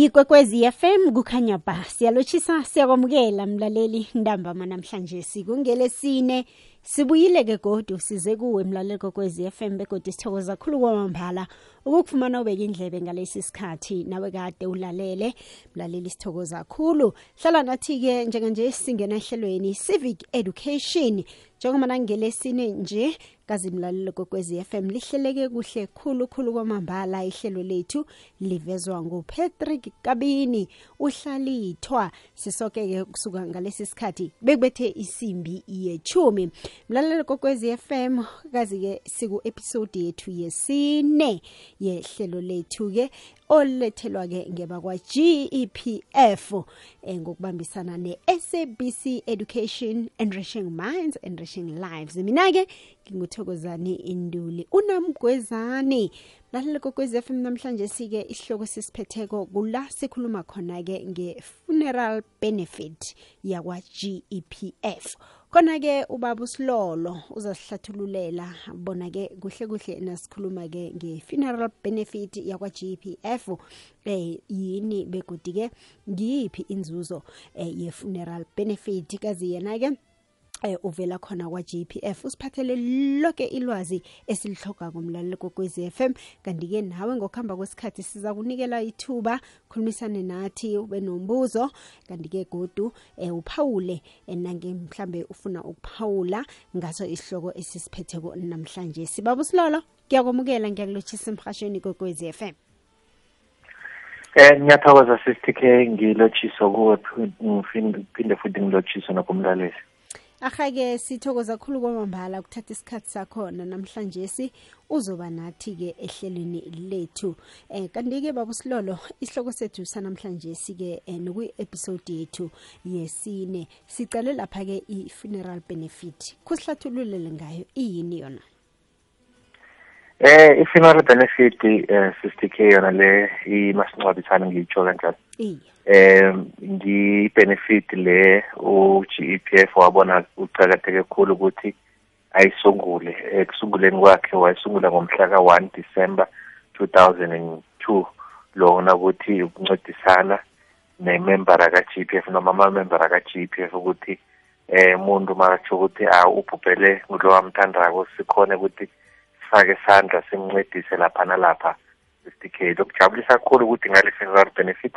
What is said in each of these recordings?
yikwekwezi FM kukhanya ba siyalochisa siyakwamukela mlaleli ntambama namhlanje sikungelesine sibuyile ke godu size kuwe mlaleli kokwezi FM begodi sithokoza kakhulu kwamambala. Ukukufumana ubeka indlebe ngalesi sikhathi nawe kade ulalele mlaleli sithokoza kakhulu hlala nathi-ke njenganje singena ehlelweni civic education. Njengoba nangelesine nje kazimlalelo kokwezi FM lihleleke kuhle khulu khulu kwamambala ihlelo lethu livezwa ngupatrick kabini. Uhlalithwa sisoke-ke kusuka ngalesi sikhathi bekubethe isimbi yechumi mlalelo kokwezi FM kazi-ke siku-episode yethu yesine yehlelo lethu-ke. Olethelwa-ke ngebakwa-gepf eh, ngokubambisana ne-sabc education enriching minds enriching lives. Mina-ke nginguthokozani induli. Unamgwezani lalela kokwez f m namhlanje sike isihloko sisiphetheko kula sikhuluma khona-ke nge-funeral benefit yakwa-gepf khona-ke ubaba usilolo uzasihlathululela bona-ke kuhle kuhle nasikhuluma-ke nge-funeral benefit yakwa-gpf eh yini begodi-ke ngiyiphi inzuzo eh, ye-funeral benefit? Kazi yena-ke eh uvela khona kwa-GPF usiphathele lonke ilwazi esilihloga kumlaleli kokwezi FM kanti-ke nawe ngokuhamba kwesikhathi siza kunikela ithuba khulumisane nathi ube nombuzo. Kanti-ke godu eh, uphawule eh, nange mhlambe ufuna ukuphawula ngaso isihloko esisiphetheko namhlanje. Sibaba usilolo ngiyakwamukela ngiyakulotshisa emhashweni kokwezi FM Eh ngiyathokoza sister K ngilotshiso kuwe phinde futhi ngilotshiso nakumlaleli. Ahake sithokoza kakhulu kwamambala ukuthatha isikhathi sakhona. Namhlanje si uzoba nathi-ke ehlelweni lethu. Um kanti-ke babusilolo isihloko sethu sanamhlanje sike um nokuyi-episode yethu yesine. Sicale lapha-ke i-funeral benefit. Kusihlathululele ngayo iyini yona? Eh i-funeral benefit eh sister K yona le imasingcwabisana ngiyitsho kanjalo. iye. Eh ngi-benefit le u-GEPF wabona ucaketheke kakhulu ukuthi ayisungule. Ekusunguleni kwakhe wayisungula ngomhla ka-1 December 2002 lona ukuthi ukuncedisana nemembara ka-GPF noma amamembara ka-GPF ukuthi eh umuntu makatsho ukuthi ubhubhele ngulo wamthandako sikhone ukuthi sifake isandla simncedise lapha nalapha sistikhe lokujabulisa kakhulu ukuthi ngale funeral benefit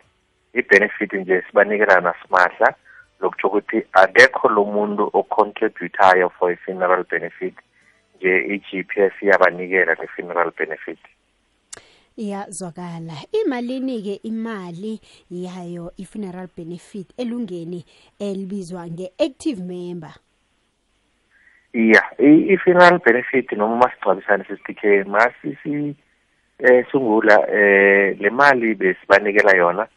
i-benefit nje sibanikela nasimahla lokutsho ukuthi akekho lo muntu ocontributayo for i-funeral benefit nje i-gps iyabanikela le-funeral benefit. Iyazwakala imalini-ke imali yayo i-funeral benefit elungeni elibizwa nge-active member? Iya i-funeral benefit noma masingcwabisane sisitike masisi eh sungula eh le mali besibanikela yona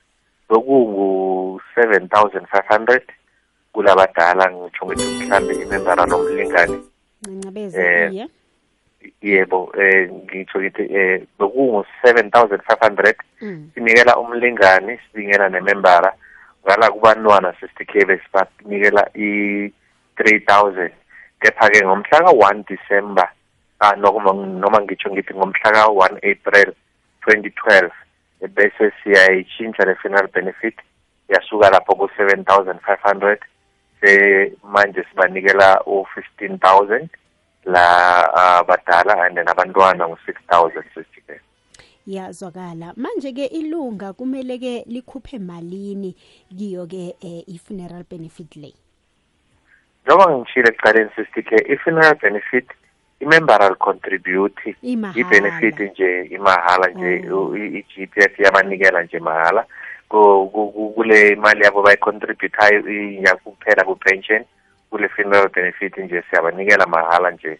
bekungu 7500 kulabadala ngitsho ngithi mhlambe imembara nomlingani. Ncancabeze Eh, yebo eh ngitsho ngithi eh bekungu 7500 Mm. sinikela umlingani sinikela nemembara. Ngala kubantwana sisitike besibanikela i 3000 kepha-ke ngomhla ka-1 december ah noma noma ngitsho ngithi ngomhla ka-1 april 2012 eh, bese siyayitshintsha le-funeral benefit. Yasuka lapho ku-7500 se manje sibanikela u-15000 la ah, badala and then abantwana ngu-6000 sisitike yazwakala manje-ke ilunga kumele-ke likhuphe malini kiyo-ke um i-funeral benefit le? Njengoba ngitshile ekuqaleni sisitike i-funeral benefit imembara contribute i-benefit nje imahala nje i-g p f iyabanikela yabanikela nje ku- kule mali yabo bayicontributayo kuphela ku-pension kule funeral benefit nje siyabanikela mahala nje.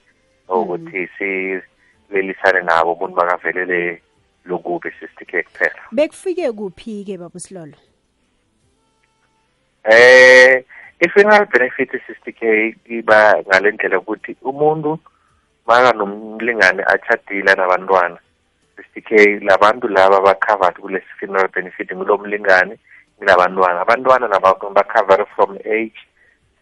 Ukuthi silelisane nabo umuntu bakavelele lokubi sisitike kuphela. Bekufike kuphi-ke babusilolo eh i-funeral benefit sisitike iba ngale ndlela ukuthi umuntu maka nomlingane achadile nabantwana sisitike labantu laba ba-covered kule funeral benefit ngulo mlingane ngilabantwana abantwana nabo ba-cover from age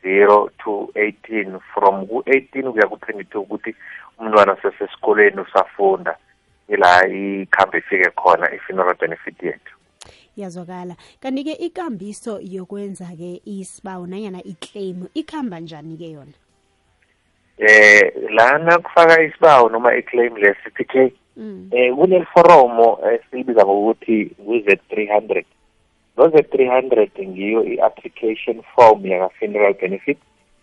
zero to eighteen. From ku-eighteen kuya ku-twenty-two ukuthi umntwana sesesikoleni usafunda. Ila ikhambe ifike khona i-funeral benefit yethu. Yazwakala kanti-ke ikambiso yokwenza-ke isibawo nanyana iclaim ikhamba njani-ke yona? Eh lana kufaka isibawo noma iclaim le-CPK mm. eh kuneliforomo esilibiza ngokuthi ku-Z300 lo Z300 ngiyo i-application form yaka-funeral benefit.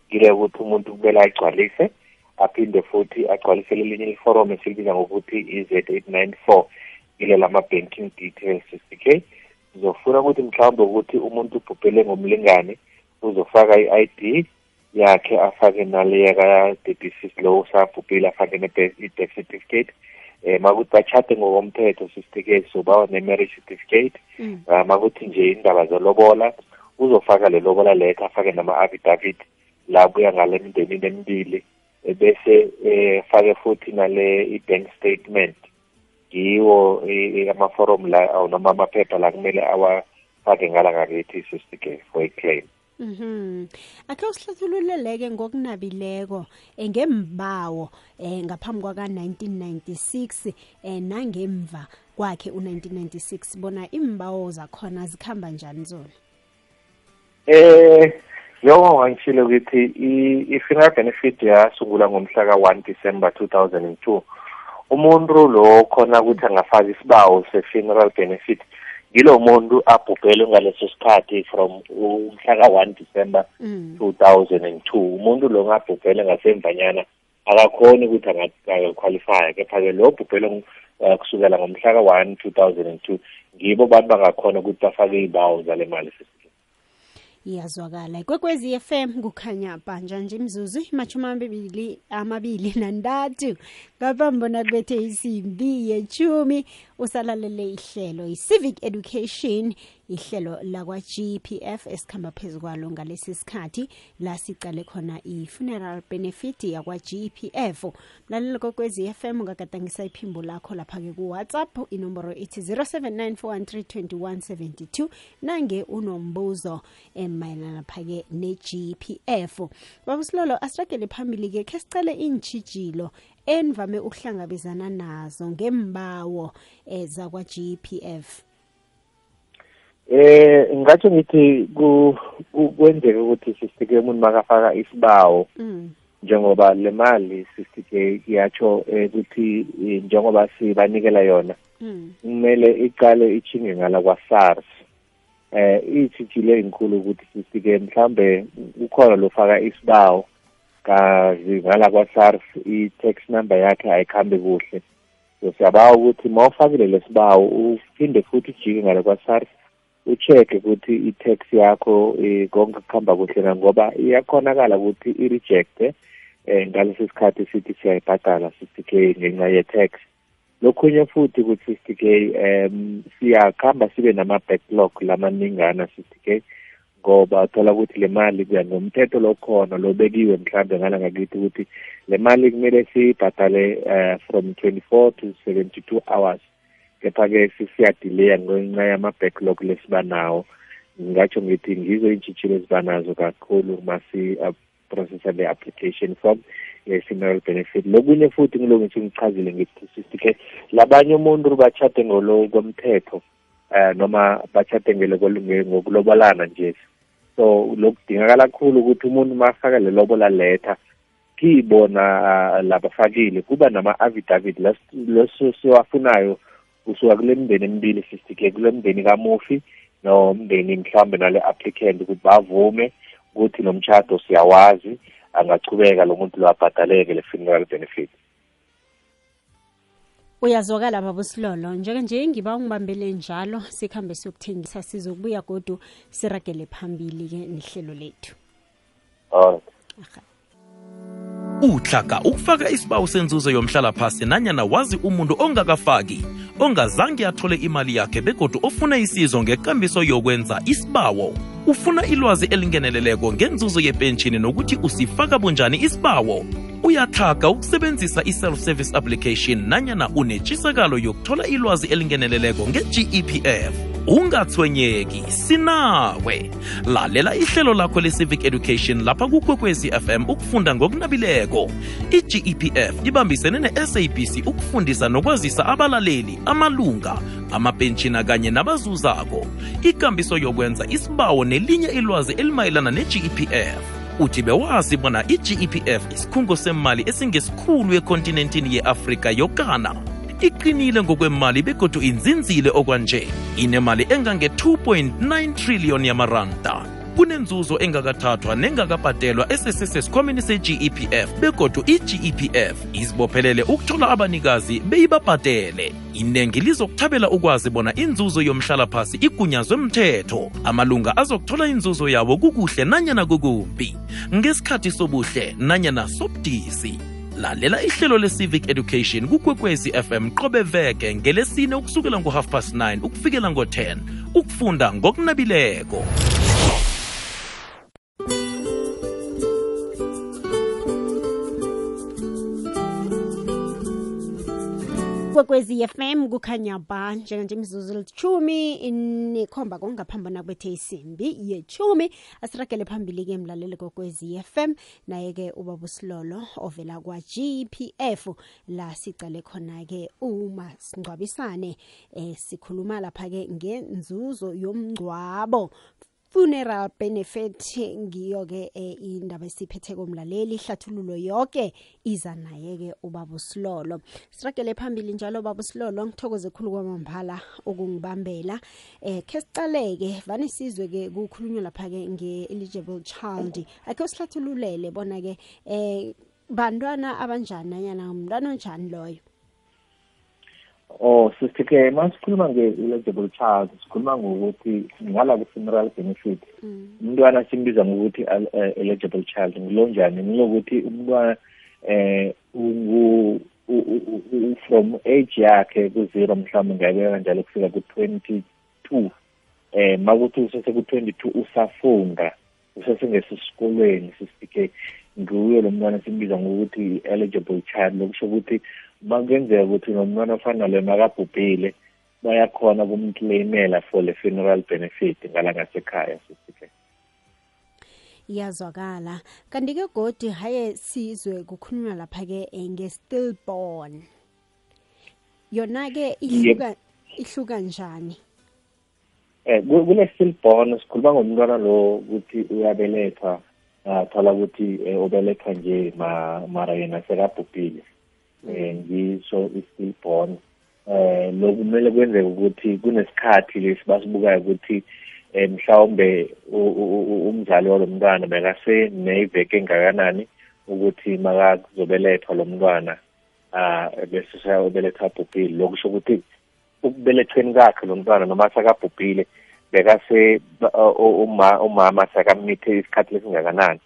Ngile ukuthi umuntu kumele agcwalise aphinde futhi agcwalisele elinye iforomu esilibiza ngokuthi i-Z894 ile lama-banking details 60k sizofuna ukuthi mhlawumbe ukuthi umuntu ubhubhele ngomlingane uzofaka i-ID yakhe afake naleya ka-debcis lo usabhubhile afake ne-death certificate. Um makuthi bachade ngokomthetho sister-ke sobawa ne-marriage certificate. Um makuthi nje indaba zelobola uzofaka le lobola letter afake nama-affidavit la kuya ngale mindenini emibili eh, bese eh futhi nale i-bank statement. Yiwo eh, amaforomu la noma amaphepha la kumele awafake ngala ngakithi sister-ke for i-claim Mhm. Akhe usihlathululeleke ngokunabileko eh, ngembawo eh ngaphambi kwaka 1996 eh nangemva kwakhe u1996 bona imbawo zakhona zikhamba njani zona. Eh njengoba ngangishilo ukuthi i- i-funeral benefit yasungula ngomhla ka-1 December 2002 umuntu lo khona ukuthi angafaka isibawo se-funeral benefit yilo muntu abhubhele ngaleso sikhathi from umhla ka-1 December Mm. 2002 umuntu lo ngabhubhele ngasemvanyana akakhoni ukuthi angaqualify kepha-ke lo bhubhele uh, kusukela ngomhla ka-1 2002 ngibo bantu bangakhona ukuthi bafake iy'bawo zale mali iyazwakala. Ikwekwezi FM kukhanya bhanja nje imzuzu imachumi amabili amabili nantathu ngaphambi bona kubethe isimbi yechumi usalalele ihlelo i-civic education ihlelo lakwa-gpf esikhamba phezu kwalo ngalesi sikhathi la sicale khona i-funeral benefit yakwa-gpf mlaleli kokwezi FM ungagadangisa iphimbo lakho lapha-ke kuwhatsapp inomboro ithi 0794132172 nange unombuzo emayelana phake ne-gpf babusilolo asiragele phambili-ke khe sicele iintshijilo enivame ukuhlangabezana nazo ngembawo um zakwa-gpf Eh ngathi ngithi kwenzeka ukuthi sisike umuntu makafaka isibawo mm. njengoba le mali sisike yatsho eh, ukuthi eh, njengoba sibanikela yona Mm. kumele iqale ichinge ngala kwa-SARS eh ithithile ezinkulu ukuthi sisike mhlambe ukhona lofaka isibawo kazi ngala kwa-SARS i-tax number yakhe ayikhambi kuhle so siyabawa ukuthi ma ufakile lesibawo uphinde futhi ujike ngale kwa-SARS ucheck ukuthi i-tax yakho eh, konke kuhamba kuhle na ngoba iyakhonakala ukuthi i-rejecte eh ngalesi sikhathi sithi siyayibhadala 60k ngenxa ye-tax. Lokhunye futhi ukuthi 60k um siyakhamba sibe nama-backlog lamaningana 60k ngoba uthola ukuthi le mali kuya ngomthetho lokhona lobekiwe mhlambe ngala ngakithi ukuthi le mali kumele siyibhadale uh, from 24 to 72 hours. Kepha-ke sisiyadileya ngenxa yama-backlog lesiba nawo ngingatsho ngithi ngizo iintshitshilo eziba nazo kakhulu masi uh, processa le application form ye-funeral benefit. Lokunye futhi ngilo ngithi ngichazile ngithi sithi-ke labanye umuntu bachade ngolo komthetho eh noma bachade ngele kolunge- ngokulobolana nje. So lokudingakala kakhulu ukuthi umuntu mafaka le lobola letter kibona ah, labafakile kuba nama-affidavit leso siwafunayo kusuka kule mndeni emibili sithi-ke kule mndeni kamufi nomndeni mhlawumbe nale applicant ukuthi bavume ukuthi nomshado siyawazi angachubeka lo muntu lo abhadaleke le funeral benefit. Uyazwakala babusilolo njeke nje ngiba ungibambele njalo sikhambe siyokuthengisa sizokubuya godu siragele phambili-ke nehlelo lethu. Alright Aha. ukufaka isibawo senzuzo yomhlalaphasi nanyana wazi umuntu ongakafaki ongazange athole imali yakhe begodu ofuna isizo ngekambiso yokwenza isibawo ufuna ilwazi elingeneleleko ngenzuzo yepentshini nokuthi usifaka bunjani isibawo uyatlhaga ukusebenzisa i-self-service application nanyana unetshisakalo yokuthola ilwazi elingeneleleko nge-gepf ungathwenyeki sinawe. Lalela ihlelo lakho le-civic education lapha kukwekwezi fm ukufunda ngokunabileko. I-gepf ibambisene ne-sabc ukufundisa nokwazisa abalaleli amalunga amapentshina kanye nabazuzako. Ikambiso yokwenza isibawo nelinye ilwazi elimayelana ne-gepf uthi bewazi bona i-gepf isikhungo semali esingesikhulu ekontinentini ye-afrika yokana. Iqinile ngokwemali begodu inzinzile okwanje. Inemali engange-2.9 trillion yamaranda kunenzuzo engakathathwa nengakabhadelwa esesesesikhwameni se-gepf begodu i-gepf izibophelele ukuthola abanikazi beyibabhadele. Inengi lizokuthabela ukwazi bona inzuzo yomhlalaphasi igunyazwe mthetho. Amalunga azokuthola inzuzo yabo kukuhle nanyana kukumbi. Ngesikhathi sobuhle nanyana sobudisi. Lalela ihlelo le-civic education kukwekwezi fm qobe veke ngelesine ukusukela ngo-half past 9 ukufikela ngo-10 ukufunda ngokunabileko kwekwezi fm kukhanya ba njenganje imizuzu elithumi nikhomba kongaphambana kwethe isimbi yechumi asiragele phambili-ke mlaleli kokwezi fm naye-ke ubaba usilolo ovela kwa-gpf la sicale khona-ke uma singcwabisane eh sikhuluma lapha-ke ngenzuzo yomngcwabo. Funeral benefit ngiyo-ke eh, indaba esiphethe komlaleli ihlathululo yonke iza naye-ke ubaba usilolo. Siragele phambili njalo ubaba usilolo ngithokoze khulu kwamambala ukungibambela. Eh khe sicaleke vane sizwe-ke kukhulunywa lapha-ke nge-eligible child. Akhe usihlathululele bona-ke eh bantwana abanjani nanyana mntwana onjani loyo? Oh sithi-ke masikhuluma nge-eligible child sikhuluma ngokuthi ngala ku-funeral benefit umntwana simbiza ngokuthi al- eh, eligible child ngilonjani ngilokuthi umntwana eh ungu- u- u- u- from age yakhe ku-zero mhlawumbe ngayibeka kanjalo kufika ku-twenty two eh makuthi usese ku-twenty two usafunda usesengesikolweni sisike nguye lo mntwana simbiza ngokuthi i-eligible child lokusho ukuthi makuyenzeka ukuthi nomntwana ofana loyo makabhubhile bayakhona kumclaimela for le funeral benefit ngala ngasekhaya sisike iyazwakala. Kanti-ke godi haye sizwe kukhulunywa lapha-ke eh, nge-stillborn. Yona-ke ihluka ihluka njani? Eh ku- kule stillborn sikhuluma ngomntwana lo ukuthi uyabelethwa ah, thola ukuthi eh, ubelethwa nje ma- mara yena sekabhubhile. eh ngisho i-stillborn eh lokhu kumele kwenzeke ukuthi kunesikhathi lesi basibukayo ukuthi eh mhlawumbe umzali walo mntwana bekase neveke engakanani ukuthi makazobelethwa lo mntwana ah bese sayobelethwa abhubhile. Lokusho ukuthi ukubelethweni kwakhe lo mntwana noma sakabhubhile bekase umama sakamithe isikhathi lesingakanani.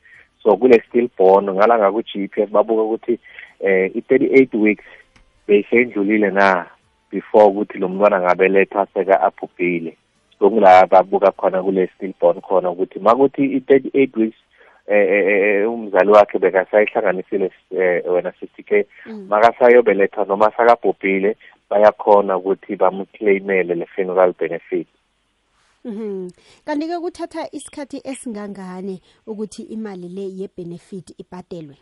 So kule stillborn ngala ngaku-gps babuka ukuthi eh i-thirty-eight weeks beyisendlulile na before ukuthi lo mntwana ngabelethwa seka abhubhile sokula babuka khona kule stillborn khona ukuthi makuthi i-thirty-eight weeks eh eh, eh, umzali wakhe bekasayihlanganisile eh, wena sithi ke makasayobelethwa noma sakabhubhile bayakhona ukuthi bamclaimele le funeral benefit Mhm. Kanti-ke kuthatha isikhathi esingangani ukuthi imali le ye-benefit ibhadelwe?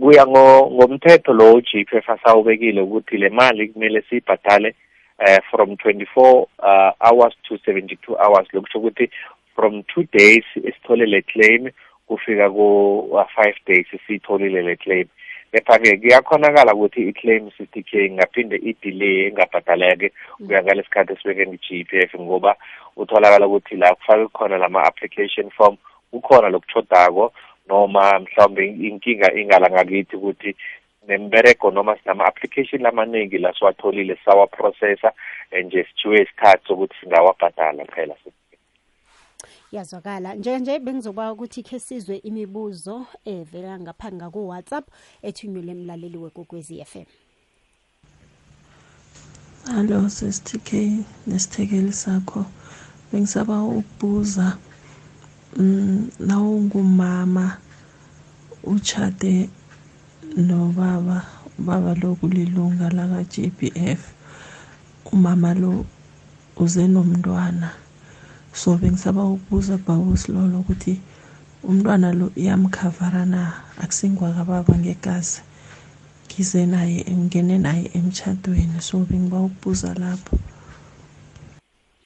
Kuya ngo- ngomthetho lo GPF asawubekile ukuthi le mali kumele siyibhadale eh from 24 uh, hours to 72 hours. Lokusho ukuthi from 2 days esithole le claim kufika ku 5 days siyitholile le claim. Kepha-ke kuyakhonakala ukuthi i-claim sithi-ke ngaphinde i-delay engabhadaleke kuya ngalesikhathi esibeke nge-GPF ngoba utholakala ukuthi la kufake khona lama-application form kukhona lokuchodako noma mhlawumbe inkinga ingala ngakithi ukuthi nembereko noma sinama-application lamaningi la siwatholile sawaprocessa nje sithiwe isikhathi sokuthi singawabhadala phela Yazwakala. Njenje bengizoba ukuthi ke sizwe imibuzo evela ngaphansi ngaku WhatsApp ethunyelwe emlaleli wekokwezi FM. Hallo sis-TK nesithekeli sakho bengisaba ukubuza mm nawungumama uchade nobaba baba lo kulilunga la ka GBF umama lo uze nomntwana so bengisaba ukubuza bawusilolo ukuthi umntwana lo iyamkhavara na? Akusingwakababa ngegazi. Ngize naye ngene naye emtshadweni. So bengiba ukubuza lapho.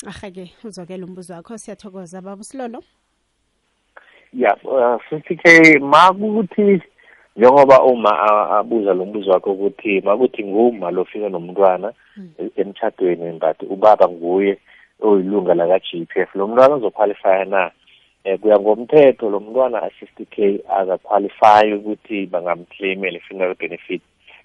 Ahake uzokela umbuzo wakho. Siyathokoza baba usilolo ya uh, futhi ke makuthi njengoba uma a- abuza lo mbuzo wakhe ukuthi makuthi nguma lofika nomntwana e- emtshadweni but ubaba nguye oyilunga laka GPF lo mntwana uzoqualify na? Eh kuya ngomthetho lo mntwana a60 k akaqualify ukuthi bangamclaimela funeral benefit.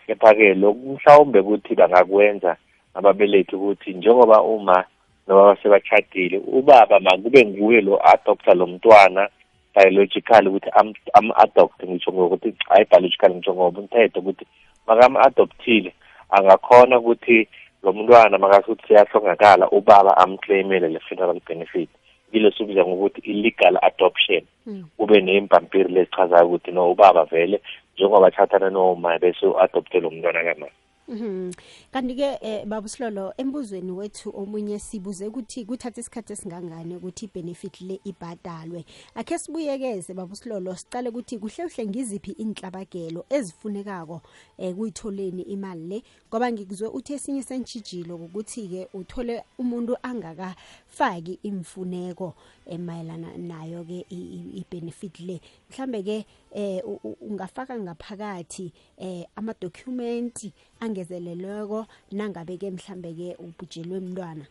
Kepha ke lokhu mhlawumbe ukuthi bangakwenza ababelethi ukuthi njengoba uma noma sebachadile ubaba makube nguye lo adopta lo mntwana biological ukuthi am am adopt ngisho ngokuthi hayi biological ngisho ngoba umthetho ukuthi makam adoptile angakhona ukuthi lo mntwana makasuthi siyahlongakala ubaba amclaimele le funeral benefit. Kile sibiza ngokuthi illegal adoption. Mm. ube nempampiri lezichazayo ukuthi no ubaba vele njengoba thathana noma bese u-adopte lo mntwana kamama Mhm. Kanti-ke eh, baba Silolo embuzweni wethu omunye sibuze ukuthi kuthatha isikhathi esingangani ukuthi i-benefit le ibhadalwe. Akhe sibuyekeze baba Silolo sicale ukuthi kuhle kuhle ngiziphi inhlabagelo ezifunekako eh kuyitholeni imali le ngoba ngikuzwe uthi esinye sentshijilo ukuthi ke uthole umuntu angakafaki imfuneko emayelana nayo ke i-benefit le. Mhlambe ke eh ungafaka ngaphakathi eh ama documents angezelelweko nangabe ke mhlambe ke ubhujelwe umntwana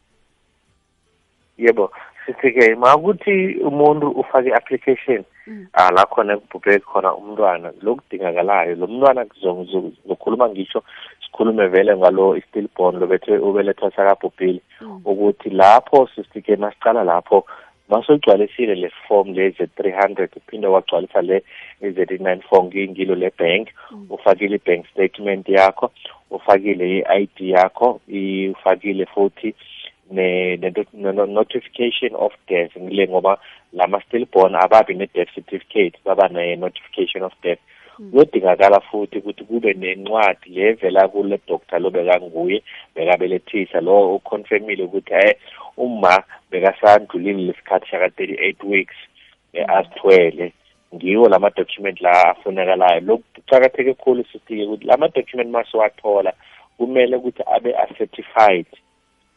yebo sithi-ke makuthi umuntu ufake i-application Mm. ah la khona kubhubheke khona umntwana lokudingakalayo lo mntwana zokhuluma ngisho sikhulume vele ngalo i-stillborn lobethe ubelethwa sakabhubhile Mm. ukuthi lapho sithi-ke masicala lapho masogcwalisile le form le z-three hundred uphinde wagcwalisa le z-nine four ngiyingilo le-bank ufakile i-bank statement yakho ufakile i-ID yakho ufakile futhi ne, ne, ne no- notification of death. Ngile ngoba lama stillborn ababi ne death certificate baba ne notification of death. Kuyodingakala futhi ukuthi kube nencwadi levela kule doctor lo bekanguye bekabelethisa. Lo uconfirmile ukuthi eh uma bekasandlulile lesikhathi saka 38 weeks eh, asithwele ngiwo lama document la afunakalayo. Lokuqhakatheke khulu sisike ukuthi lama document masiwathola kumele ukuthi abe certified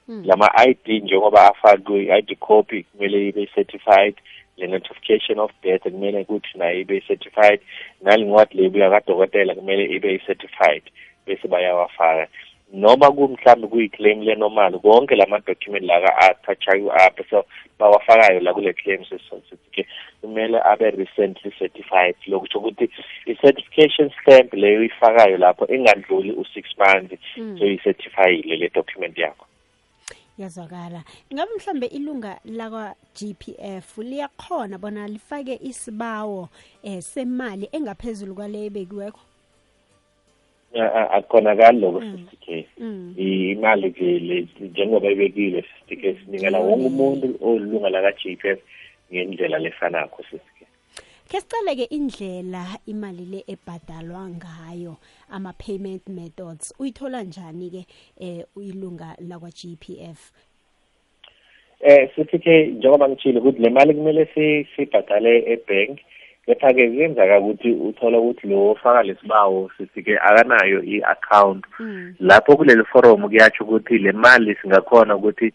Mm. lama ID njengoba afakwe i-ID copy kumele ibe certified. Le notification of death kumele ukuthi nayo ibe certified. Nalincwadi lebuya kadokotela kumele ibe certified bese bayawafaka. Noma kumhlambe kuyi-claim lenormal konke lama document laka athatshayo apha so bawafakayo la kule claim ke kumele abe recently certified. Lokusho ukuthi i-certification stamp leyo uyifakayo lapho ingandluli u-six months Mm. so i-certifyile le document yakho. Yazwakala ngabe mhlambe ilunga lakwa GPF liyakhona bona lifake isibawo eh semali engaphezulu kwale ebekiweko? A- a- akukhonakali loko Mm. sisitike mm. imali vele njengoba ibekile sisitike sinikela wonke umuntu olunga laka GPF ngendlela lefanakho ke sicale ke indlela imali le ebhadalwa ngayo ama payment methods uyithola njani ke eh uyilunga lakwa GPF eh sisitike njengoba ngitshile ukuthi le mali kumele si- sibhadale ebank kepha-ke kuyenzeka ukuthi uthola ukuthi lo ofaka lesibawo sisike akanayo i-account mm. lapho kuleli forum kuyatsho ukuthi le mali singakhona ukuthi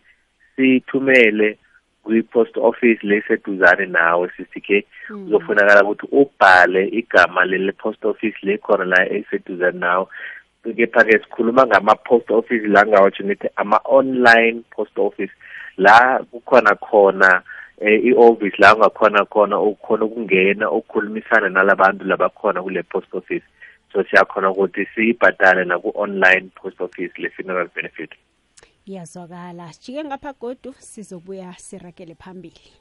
sithumele kwi-post office leseduzane nawe sisike Mm. kuzofunakala ukuthi ubhale igama lele post office lekhona la eseduzane nawe kepha-ke sikhuluma ngama-post office la ngawatsho ngithi ama-online post office la kukhona khona eh, i-office la ungakhona khona ukhona ukungena ukukhulumisana nalabantu labakhona kule post office. So siyakhona ukuthi siyibhadale naku-online post office le-funeral benefit. Yazwakala sijike ngapha godu sizobuya sirakele phambili.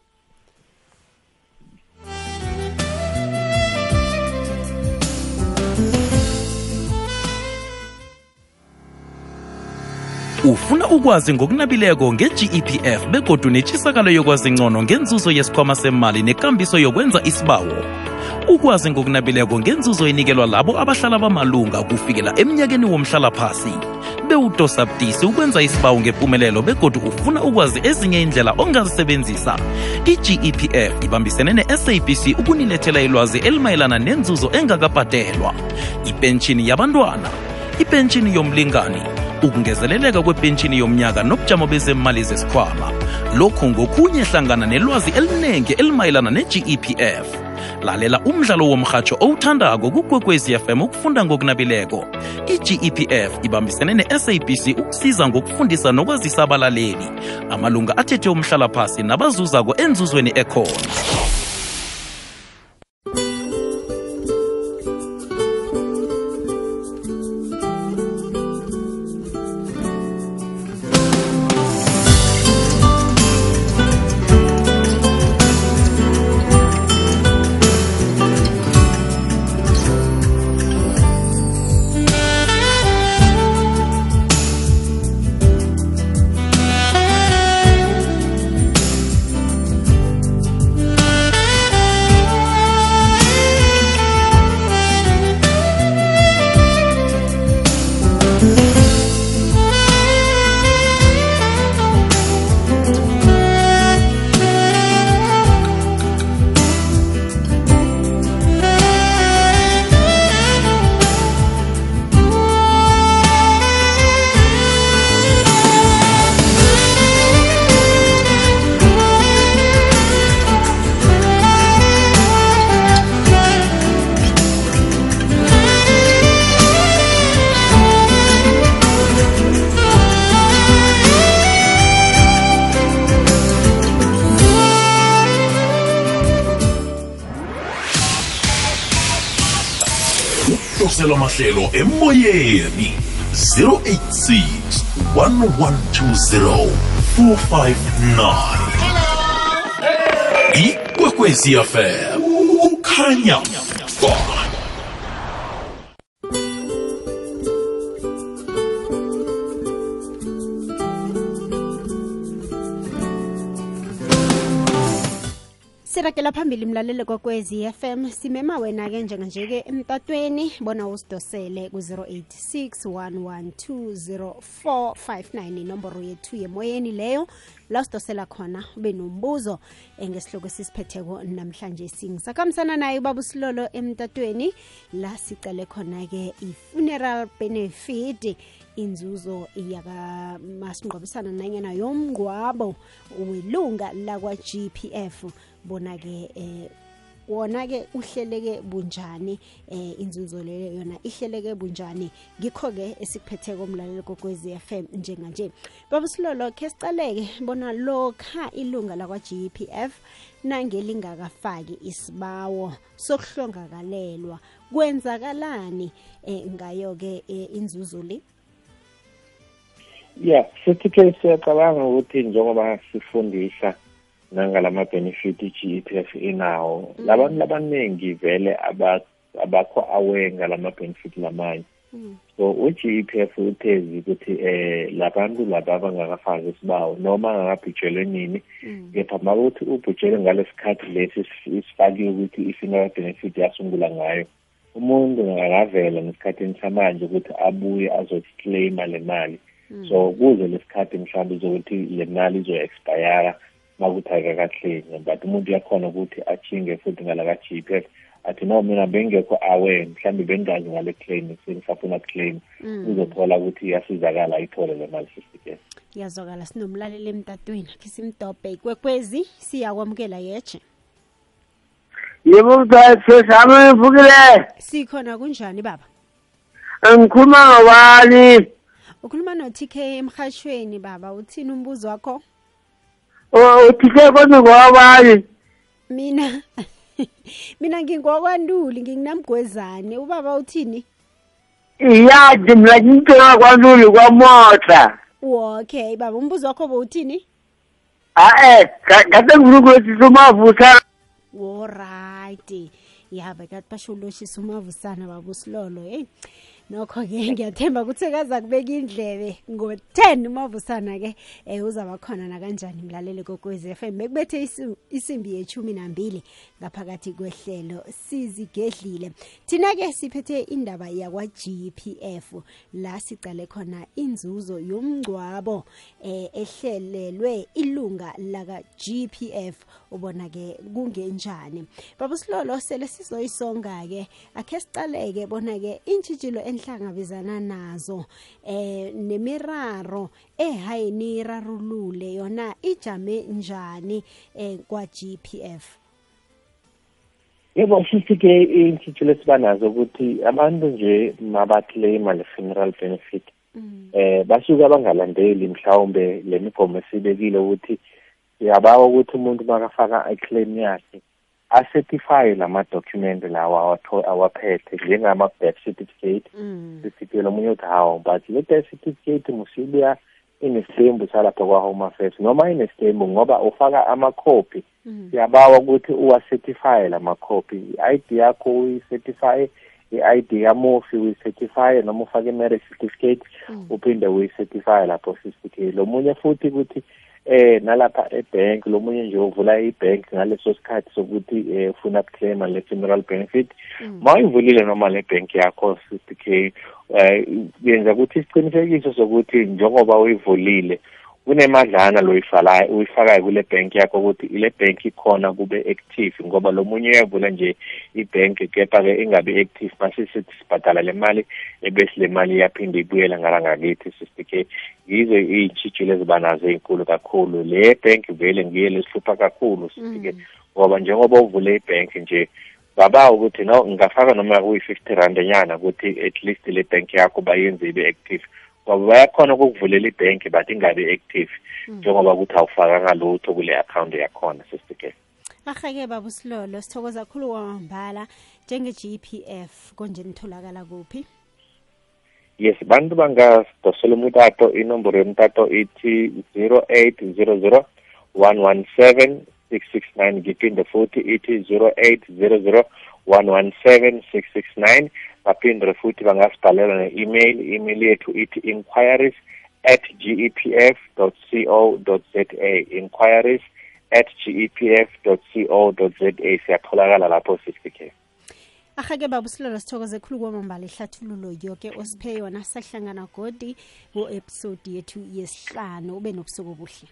Ufuna ukwazi ngokunabileko nge-gepf begodu netshisakalo yokwazi ngcono ngenzuzo yesikhwama semali nekambiso yokwenza isibawo. Ukwazi ngokunabileko ngenzuzo enikelwa labo abahlala bamalunga kufikela emnyakeni womhlalaphasi. Bewudosa ukwenza isibawo ngempumelelo begodu ufuna ukwazi ezinye indlela ongazisebenzisa. I-gepf ibambisene ne-sabc ukunilethela ilwazi elimayelana nenzuzo engakabhadelwa. Ipentshini yabantwana ipentshini yomlingani ukungezeleleka kwepentshini yomnyaka nobujamo bezemali zesikhwama. Lokhu ngokunye hlangana nelwazi eliningi elimayelana ne-gepf lalela umdlalo womrhatsho owuthandako kukwekwezi fm ukufunda ngokunabileko. I-gepf ibambisene ne-sabc ukusiza ngokufundisa nokwazisa abalaleli. Amalunga athethe umhlalaphasi nabazuzako enzuzweni ekhona amahlelo emoyeni. 086 1120 459 ikwekwezi fm kukhanya. ba sirakela phambili mlaleli kokwezi FM simema wena ke njenganje ke emtatweni. Bona usidosele ku-086 112 inomboro yethu yemoyeni leyo. La usidosela khona ube nombuzo ngesihloko esisiphetheko namhlanje singisakhambisana naye ubaba usilolo emtatweni. La sicale khona ke i-funeral benefit inzuzo yakamasingqwabisana nanyana yomngcwabo welunga lakwa-gpf bona-ke eh, wona-ke uhleleke bunjani eh inzuzo leyo yona ihleleke bunjani? Ngikho-ke esikuphetheko umlaleli kokwezi FM njenganje. Baba silolo khe sicaleke bona lokha ilunga lakwa-GPF nangelingakafaki isibawo sokuhlongakalelwa kwenzakalani eh, ngayo-ke eh, inzuzo le? Ya futhi ke siyacabanga ukuthi njengoba sifundisa nangalama benefit i-GEPF inawo. Labantu labaningi vele aba- abakho aware ngalama benefit lamanye. So u-GEPF uthezi ukuthi eh labantu laba abangakafaki isibawo noma angakabhujelwe nini. Kepha makuthi ubhujelwe ngalesikhathi lesi esi- esifakiwe ukuthi i-funeral benefit yasungula ngayo umuntu angakavela ngesikhathini samanje ukuthi abuye azoclaima le mali. So kuze lesikhathi mhlawumbe zokuthi le mali izo-expire makuthi akakahlenye but umuntu uyakhona ukuthi achinge futhi ngalaka-GPF. Athi no mina bengekho aware mhlawumbe bengazi ngale claim sengisafuna claim uzothola ukuthi iyasizakala ayithole le mali sisike yazwakala sinomlaleli emtatweni khe simdobhe ikwekwezi siyakwamukela yeje yebo sami ngivukile sikhona kunjani baba? Ngikhuluma ngobani ukhuluma no-tk emhashweni baba. Uthini umbuzo wakho uthike kodwa ngowabani mina mina ngingwakwanduli nginginamgwezane ubaba uthini? Iyazi mina ngimpheka kwantuli kwamota okay baba umbuzo wakho bowuthini a-e kade ngifuna sumavusa alright ya bekade basho uloshisa umavusana baba usilolo heyi nokho-ke ngiyathemba ukuthi kaza kubeka indlebe ngo-10 umavusana-ke um uzaba khona nakanjani mlaleli kokwezi f m. Bekubethe isi- isimbi yeshumi nambili ngaphakathi kwehlelo sizigedlile. Thina-ke siphethe indaba yakwa-g p f la sicale khona inzuzo yomngcwabo eh ehlelelwe ilunga laka-g p f. ubona-ke kungenjani. Baba silolo sele sizoyisonga-ke akhe sicaleke bona-ke intshitshilo enhlangabezana nazo eh nemiraro ehayi nirarulule yona ijame njani eh kwa-g p f? Yebo sisi-ke iy'ntshitshilo esiba nazo ukuthi abantu nje mabakleyima le-funeral benefit eh basuke bangalandeli mhlawumbe le migomo esibekile ukuthi siyabawa ukuthi umuntu makafaka iclaim yakhe acertify lama-document lawa awatho- awaphethe njengama-birth certificate. Sisiphi lo munye uthi hawu but le birth certificate musibuya inestembu salapha kwa-home affairs noma inestembu ngoba ufaka amakhophi. Siyabawa ukuthi uwacertify la makhophi. I-id yakho uyi-certify i-id kamufi uyi-certify noma ufake i-marriage certificate uphinde uyi-certify lapho sisike lo munye futhi ukuthi eh nalapha ebank lo munye nje uvula ibank ngaleso sikhathi sokuthi eh ufuna ukuclaima le funeral benefit. Ma uyivulile noma le bank yakho sisike eh yenza ukuthi isiqinisekiso sokuthi njengoba uyivulile kunemadlana lo uyifalayo uyifakayo kule bank yakho ukuthi ile bank ikhona kube active ngoba lo munye uyavula nje ibank kepha-ke ingabi active masisithi sibhadala le mali ebese le mali iyaphinde ibuyela ngala ngakithi sisike yizo iy'ntshitshilo eziba nazo ey'nkulu kakhulu. Le bank vele ngiyo lesihlupha kakhulu sisike ngoba njengoba uvule ibank nje babawa ukuthi no ngingafaka noma kuyi-fifty rand enyana ukuthi at least le bank yakho bayenze ibe active. ngoba bayakhona ukukuvulela ibhenki but ingabi active hmm. njengoba kuthi awufakanga lutho kule account yakhona sisike ahake baba silolo sithokoza kakhulu kwamambala njenge-g p f konje nitholakala kuphi? Yes bantu bangadosela umtato inomboro yomtato ithi 0800 117 669 ngiphinde futhi ithi 0800 117 669 baphindule futhi bangasibhalela ne-email. I-email yethu ithi inquiries at gepf co za inquiries at gepf co za. Siyatholakala lapho sisike ahake baba usilolo sithokoze khulu kwamambala ehlathululo yoke osiphe yona. Sahlangana godi ku-episode yethu yesihlanu ube nobusuku obuhle.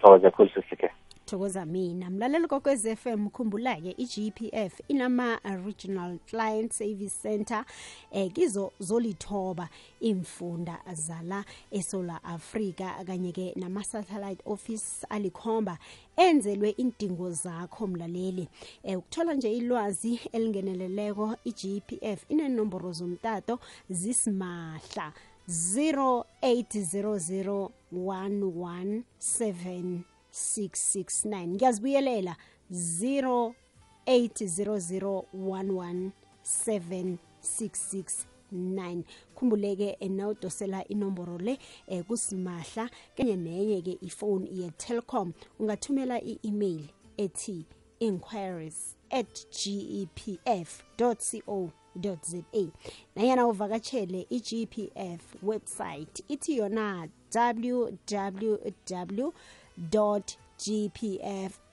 Thokoze khulu sisike thokoza mina. Mlaleli kokwez f m khumbula-ke i-gpf inama-regional client service center um kizo zolithoba imfunda zala esola africa kanye-ke nama-satellite office alikhomba enzelwe indingo zakho mlaleli. Um ukuthola nje ilwazi elingeneleleko i-gpf inenomboro zomtato zisimahla 0800 117 669 ngiyazibuyelela 0800117669 khumbuleke nawudosela inomboro le eh, kusimahla kenye nenye ke ifoni ye-telcom ungathumela i-email ethi inquiries at gepf co za. Nanyana uvakatshele i-gpf website ithi yona www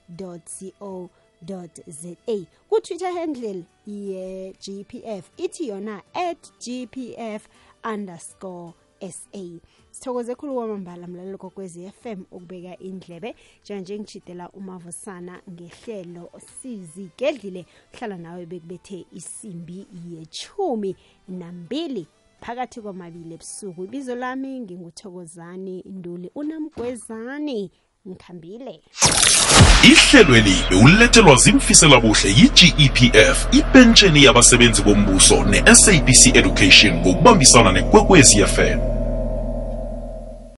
gpf.co.za za kutwitter handle ye-gpf ithi yona at gpf underscore sa sithokoze khulu kwamambala mlalelo kokwezi FM ukubeka indlebe. Njenganje ngishidela umavusana ngehlelo sizigedlile. Uhlala nawe bekubethe isimbi yechumi nambili phakathi kwamabili ebusuku. Ibizo lami nginguthokozani nduli unamgwezani ngikhambile ihlelweli bewulethelwa zimfisela buhle yi-gepf ipentsheni yabasebenzi bombuso ne-sabc education ngokubambisana nekwekwezi fm